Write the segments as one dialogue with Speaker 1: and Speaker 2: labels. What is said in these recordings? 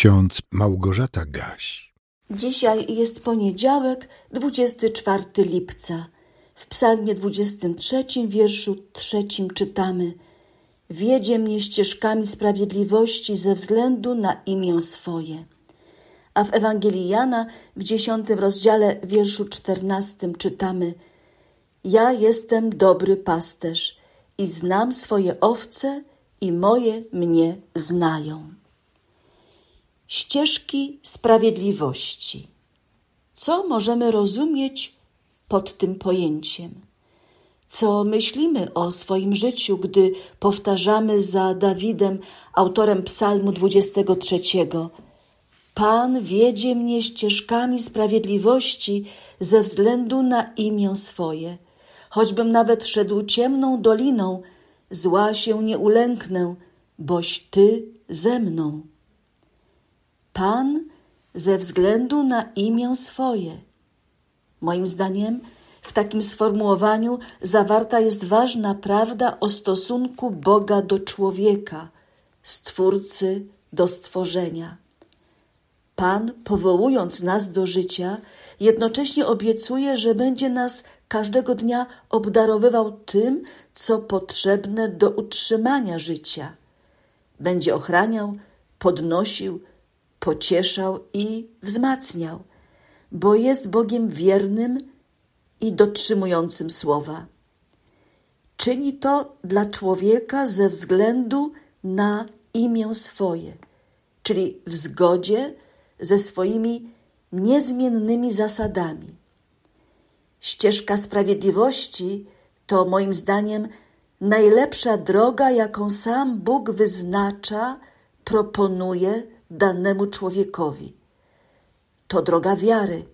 Speaker 1: ksiądz Małgorzata Gaś.
Speaker 2: Dzisiaj jest poniedziałek, 24 lipca. W psalmie 23, wierszu trzecim czytamy Wiedzie mnie ścieżkami sprawiedliwości ze względu na imię swoje. A w Ewangelii Jana w dziesiątym rozdziale, wierszu czternastym czytamy Ja jestem dobry pasterz i znam swoje owce i moje mnie znają. Ścieżki sprawiedliwości. Co możemy rozumieć pod tym pojęciem? Co myślimy o swoim życiu, gdy powtarzamy za Dawidem, autorem Psalmu 23. Pan wiedzie mnie ścieżkami sprawiedliwości ze względu na imię swoje. Choćbym nawet szedł ciemną doliną, zła się nie ulęknę, boś Ty ze mną. Pan ze względu na imię swoje. Moim zdaniem, w takim sformułowaniu zawarta jest ważna prawda o stosunku Boga do człowieka, Stwórcy do stworzenia. Pan, powołując nas do życia, jednocześnie obiecuje, że będzie nas każdego dnia obdarowywał tym, co potrzebne do utrzymania życia. Będzie ochraniał, podnosił, pocieszał i wzmacniał, bo jest Bogiem wiernym i dotrzymującym słowa. Czyni to dla człowieka ze względu na imię swoje, czyli w zgodzie ze swoimi niezmiennymi zasadami. Ścieżka sprawiedliwości to moim zdaniem najlepsza droga, jaką sam Bóg wyznacza, proponuje danemu człowiekowi. To droga wiary,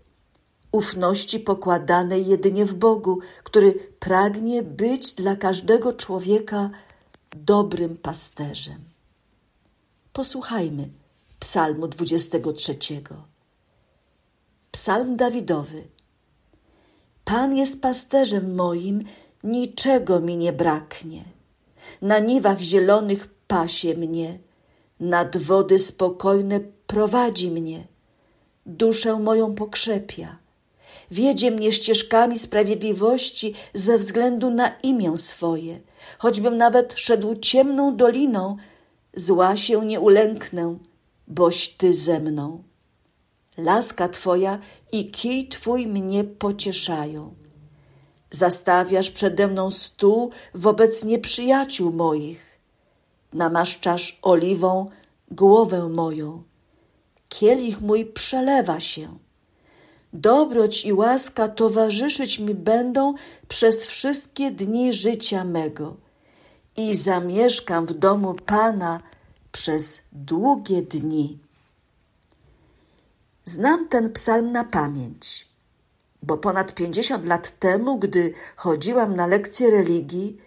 Speaker 2: ufności pokładanej jedynie w Bogu, który pragnie być dla każdego człowieka dobrym pasterzem. Posłuchajmy Psalmu 23. Psalm Dawidowy. Pan jest pasterzem moim, niczego mi nie braknie. Na niwach zielonych pasie mnie, nad wody spokojne prowadzi mnie. Duszę moją pokrzepia. Wiedzie mnie ścieżkami sprawiedliwości ze względu na imię swoje. Choćbym nawet szedł ciemną doliną, zła się nie ulęknę, boś Ty ze mną. Laska Twoja i kij Twój mnie pocieszają. Zastawiasz przede mną stół wobec nieprzyjaciół moich. Namaszczasz oliwą głowę moją. Kielich mój przelewa się. Dobroć i łaska towarzyszyć mi będą przez wszystkie dni życia mego i zamieszkam w domu Pana przez długie dni. Znam ten psalm na pamięć, bo ponad pięćdziesiąt lat temu, gdy chodziłam na lekcje religii,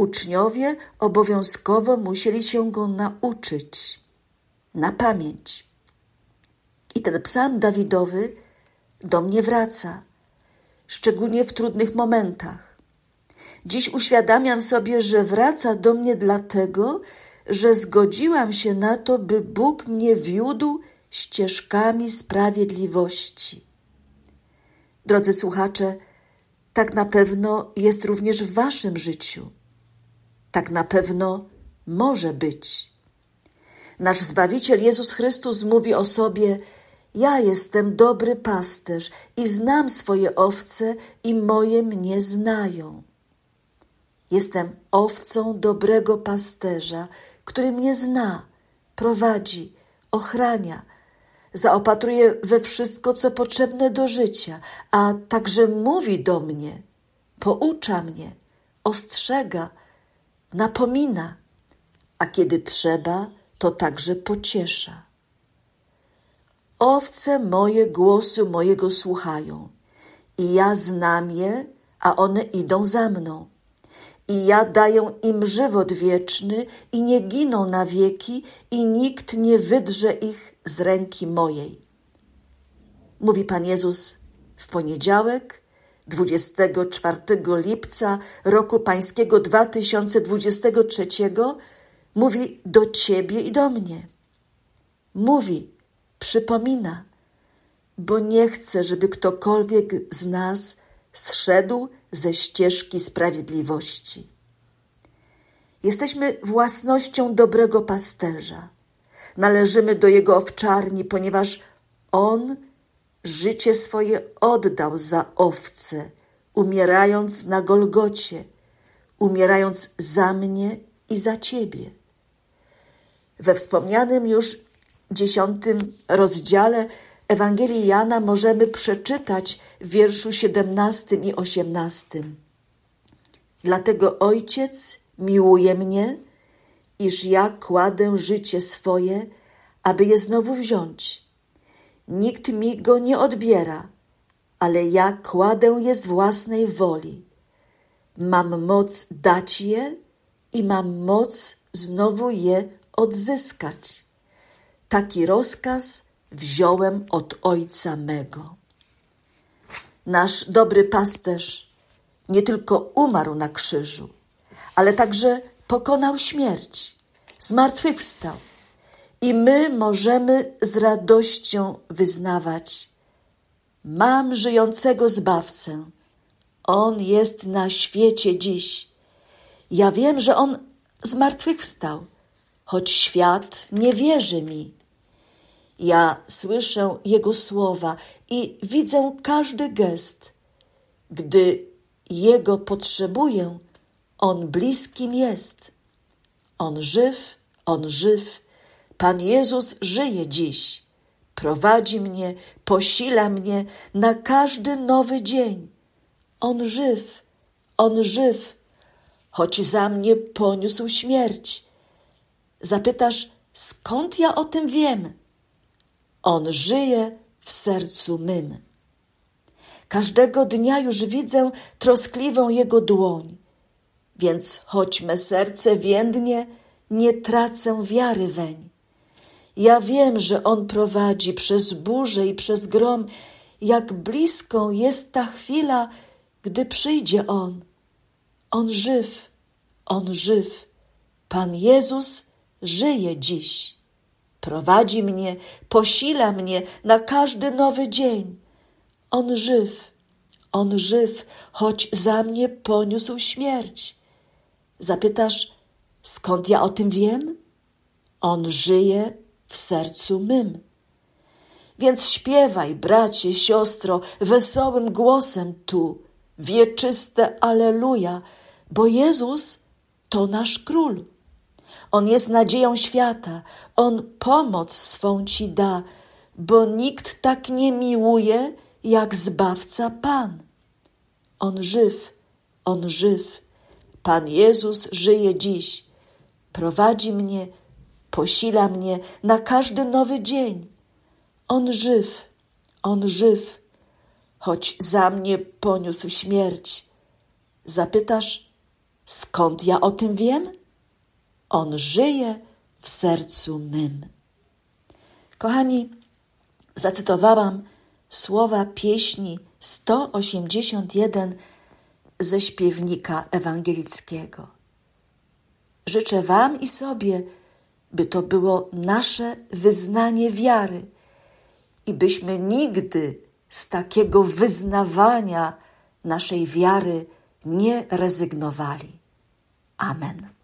Speaker 2: uczniowie obowiązkowo musieli się go nauczyć na pamięć. I ten psalm Dawidowy do mnie wraca, szczególnie w trudnych momentach. Dziś uświadamiam sobie, że wraca do mnie dlatego, że zgodziłam się na to, by Bóg mnie wiódł ścieżkami sprawiedliwości. Drodzy słuchacze, tak na pewno jest również w Waszym życiu. Tak na pewno może być. Nasz Zbawiciel Jezus Chrystus mówi o sobie: Ja jestem dobry pasterz i znam swoje owce, i moje mnie znają. Jestem owcą dobrego pasterza, który mnie zna, prowadzi, ochrania, zaopatruje we wszystko, co potrzebne do życia, a także mówi do mnie, poucza mnie, ostrzega, napomina, a kiedy trzeba, to także pociesza. Owce moje głosu mojego słuchają, i ja znam je, a one idą za mną i ja daję im żywot wieczny i nie giną na wieki i nikt nie wydrze ich z ręki mojej. Mówi Pan Jezus w poniedziałek, 24 lipca roku pańskiego 2023 mówi do Ciebie i do mnie. mówi, przypomina, bo nie chce, żeby ktokolwiek z nas zszedł ze ścieżki sprawiedliwości. Jesteśmy własnością dobrego pasterza. Należymy do jego owczarni, ponieważ on życie swoje oddał za owce, umierając na Golgocie, umierając za mnie i za ciebie. We wspomnianym już dziesiątym rozdziale Ewangelii Jana możemy przeczytać w wierszu siedemnastym i osiemnastym. Dlatego Ojciec miłuje mnie, iż ja kładę życie swoje, aby je znowu wziąć. Nikt mi go nie odbiera, ale ja kładę je z własnej woli. Mam moc dać je i mam moc znowu je odzyskać. Taki rozkaz wziąłem od Ojca mego. Nasz dobry pasterz nie tylko umarł na krzyżu, ale także pokonał śmierć, zmartwychwstał. I my możemy z radością wyznawać: Mam żyjącego zbawcę. On jest na świecie dziś. Ja wiem, że on zmartwychwstał, choć świat nie wierzy mi. Ja słyszę Jego słowa i widzę każdy gest. Gdy Jego potrzebuję, On bliskim jest. On żyw, On żyw. Pan Jezus żyje dziś. Prowadzi mnie, posila mnie na każdy nowy dzień. On żyw, On żyw, choć za mnie poniósł śmierć. Zapytasz, skąd ja o tym wiem? On żyje w sercu mym. Każdego dnia już widzę troskliwą Jego dłoń, więc choć me serce więdnie, nie tracę wiary weń. Ja wiem, że On prowadzi przez burzę i przez grom, jak bliską jest ta chwila, gdy przyjdzie On. On żyw, On żyw. Pan Jezus żyje dziś. Prowadzi mnie, posila mnie na każdy nowy dzień. On żyw, on żyw, choć za mnie poniósł śmierć. Zapytasz, skąd ja o tym wiem? On żyje w sercu mym. Więc śpiewaj, bracie, siostro, wesołym głosem tu, wieczyste Aleluja, bo Jezus to nasz Król. On jest nadzieją świata, On pomoc swą ci da, bo nikt tak nie miłuje, jak Zbawca Pan. On żyw, On żyw, Pan Jezus żyje dziś, prowadzi mnie, posila mnie na każdy nowy dzień. On żyw, On żyw, choć za mnie poniósł śmierć. Zapytasz, skąd ja o tym wiem? On żyje w sercu mym. Kochani, zacytowałam słowa pieśni 181 ze śpiewnika ewangelickiego. Życzę Wam i sobie, by to było nasze wyznanie wiary i byśmy nigdy z takiego wyznawania naszej wiary nie rezygnowali. Amen.